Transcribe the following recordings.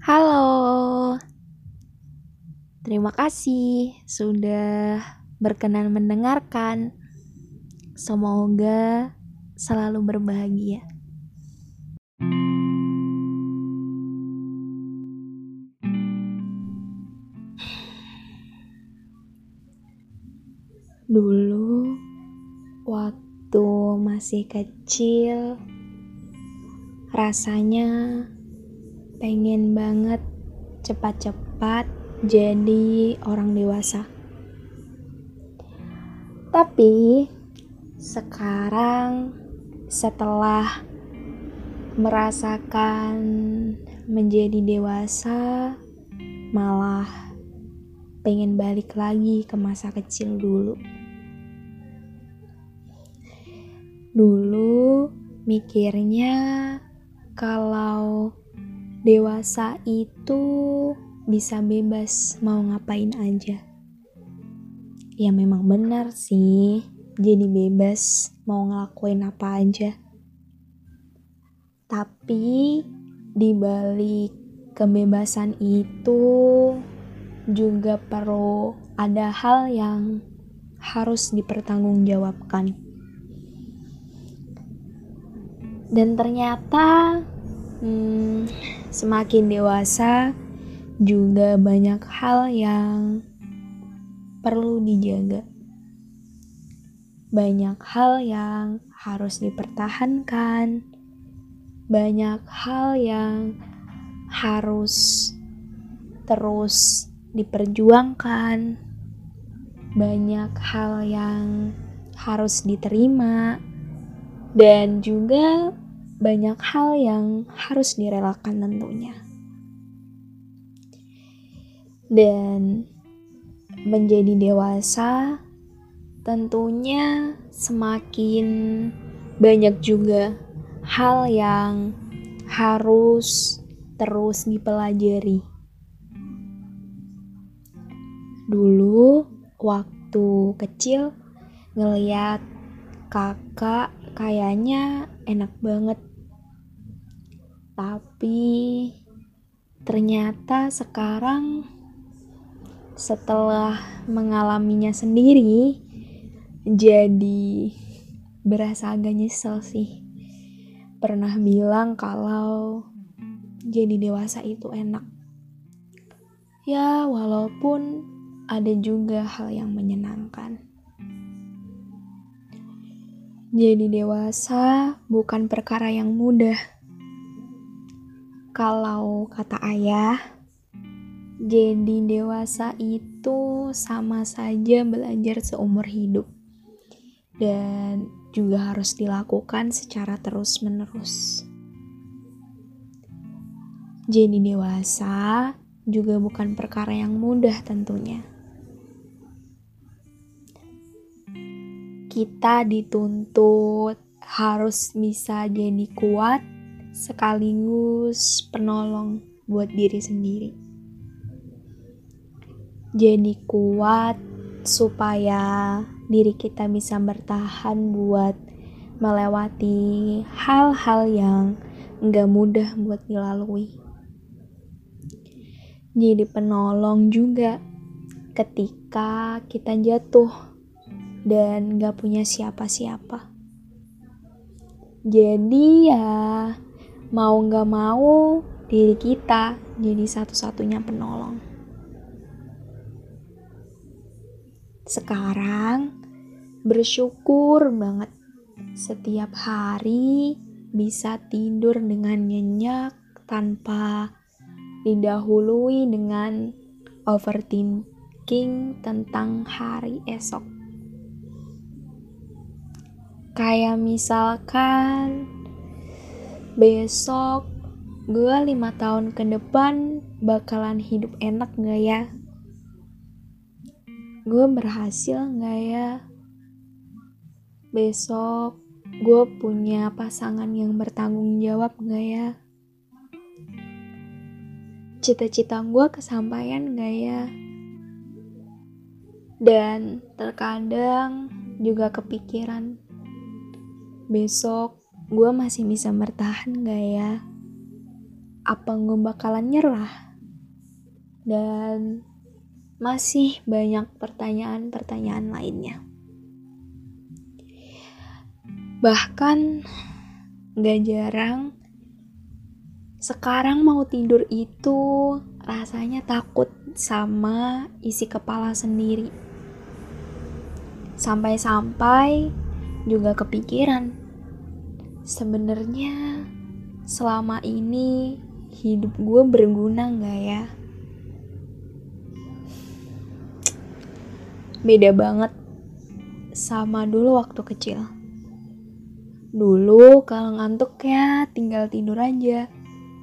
Halo, terima kasih sudah berkenan mendengarkan. Semoga selalu berbahagia. Dulu, waktu masih kecil, rasanya pengen banget cepat-cepat jadi orang dewasa. Tapi sekarang setelah merasakan menjadi dewasa, malah pengen balik lagi ke masa kecil dulu. Dulu mikirnya kalau dewasa itu bisa bebas mau ngapain aja. Ya memang benar sih, jadi bebas mau ngelakuin apa aja. Tapi di balik kebebasan itu juga perlu ada hal yang harus dipertanggungjawabkan. Dan ternyata hmm, semakin dewasa juga banyak hal yang perlu dijaga. Banyak hal yang harus dipertahankan. Banyak hal yang harus terus diperjuangkan. Banyak hal yang harus diterima dan juga banyak hal yang harus direlakan tentunya. Dan menjadi dewasa tentunya semakin banyak juga hal yang harus terus dipelajari. Dulu waktu kecil ngeliat kakak kayaknya enak banget. Tapi ternyata sekarang setelah mengalaminya sendiri jadi berasa agak nyesel sih. Pernah bilang kalau jadi dewasa itu enak. Ya, walaupun ada juga hal yang menyenangkan. Jadi dewasa bukan perkara yang mudah. Kalau kata ayah, jadi dewasa itu sama saja belajar seumur hidup. Dan juga harus dilakukan secara terus-menerus. Jadi dewasa juga bukan perkara yang mudah tentunya. kita dituntut harus bisa jadi kuat sekaligus penolong buat diri sendiri. Jadi kuat supaya diri kita bisa bertahan buat melewati hal-hal yang nggak mudah buat dilalui. Jadi penolong juga ketika kita jatuh dan gak punya siapa-siapa. Jadi ya mau gak mau diri kita jadi satu-satunya penolong. Sekarang bersyukur banget setiap hari bisa tidur dengan nyenyak tanpa didahului dengan overthinking tentang hari esok. Kayak misalkan besok gue lima tahun ke depan bakalan hidup enak gak ya? Gue berhasil gak ya? Besok gue punya pasangan yang bertanggung jawab gak ya? Cita-cita gue kesampaian gak ya? Dan terkadang juga kepikiran besok gue masih bisa bertahan gak ya? apa gue bakalan nyerah? Dan masih banyak pertanyaan-pertanyaan lainnya. Bahkan gak jarang sekarang mau tidur itu rasanya takut sama isi kepala sendiri. Sampai-sampai juga kepikiran sebenarnya selama ini hidup gue berguna nggak ya? Beda banget sama dulu waktu kecil. Dulu kalau ngantuk ya tinggal tidur aja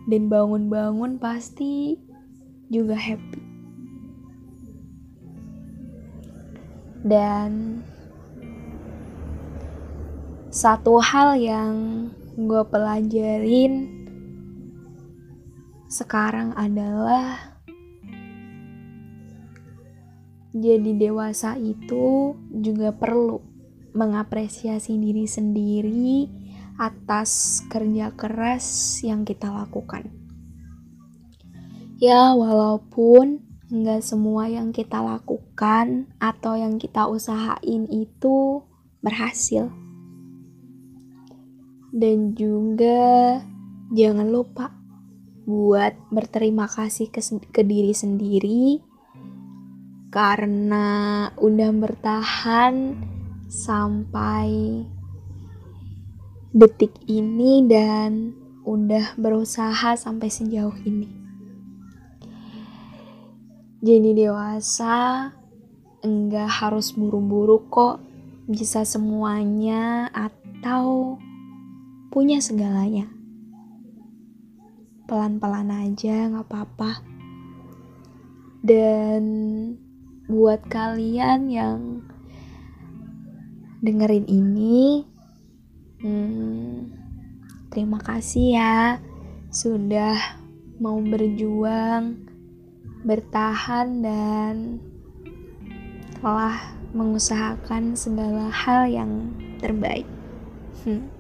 dan bangun-bangun pasti juga happy. Dan satu hal yang gue pelajarin sekarang adalah jadi dewasa itu juga perlu mengapresiasi diri sendiri atas kerja keras yang kita lakukan. Ya, walaupun nggak semua yang kita lakukan atau yang kita usahain itu berhasil dan juga jangan lupa buat berterima kasih ke, ke diri sendiri karena udah bertahan sampai detik ini dan udah berusaha sampai sejauh ini. Jadi dewasa enggak harus buru-buru kok bisa semuanya atau punya segalanya. Pelan-pelan aja, gak apa-apa. Dan buat kalian yang dengerin ini, hmm, terima kasih ya sudah mau berjuang, bertahan, dan telah mengusahakan segala hal yang terbaik. Hmm.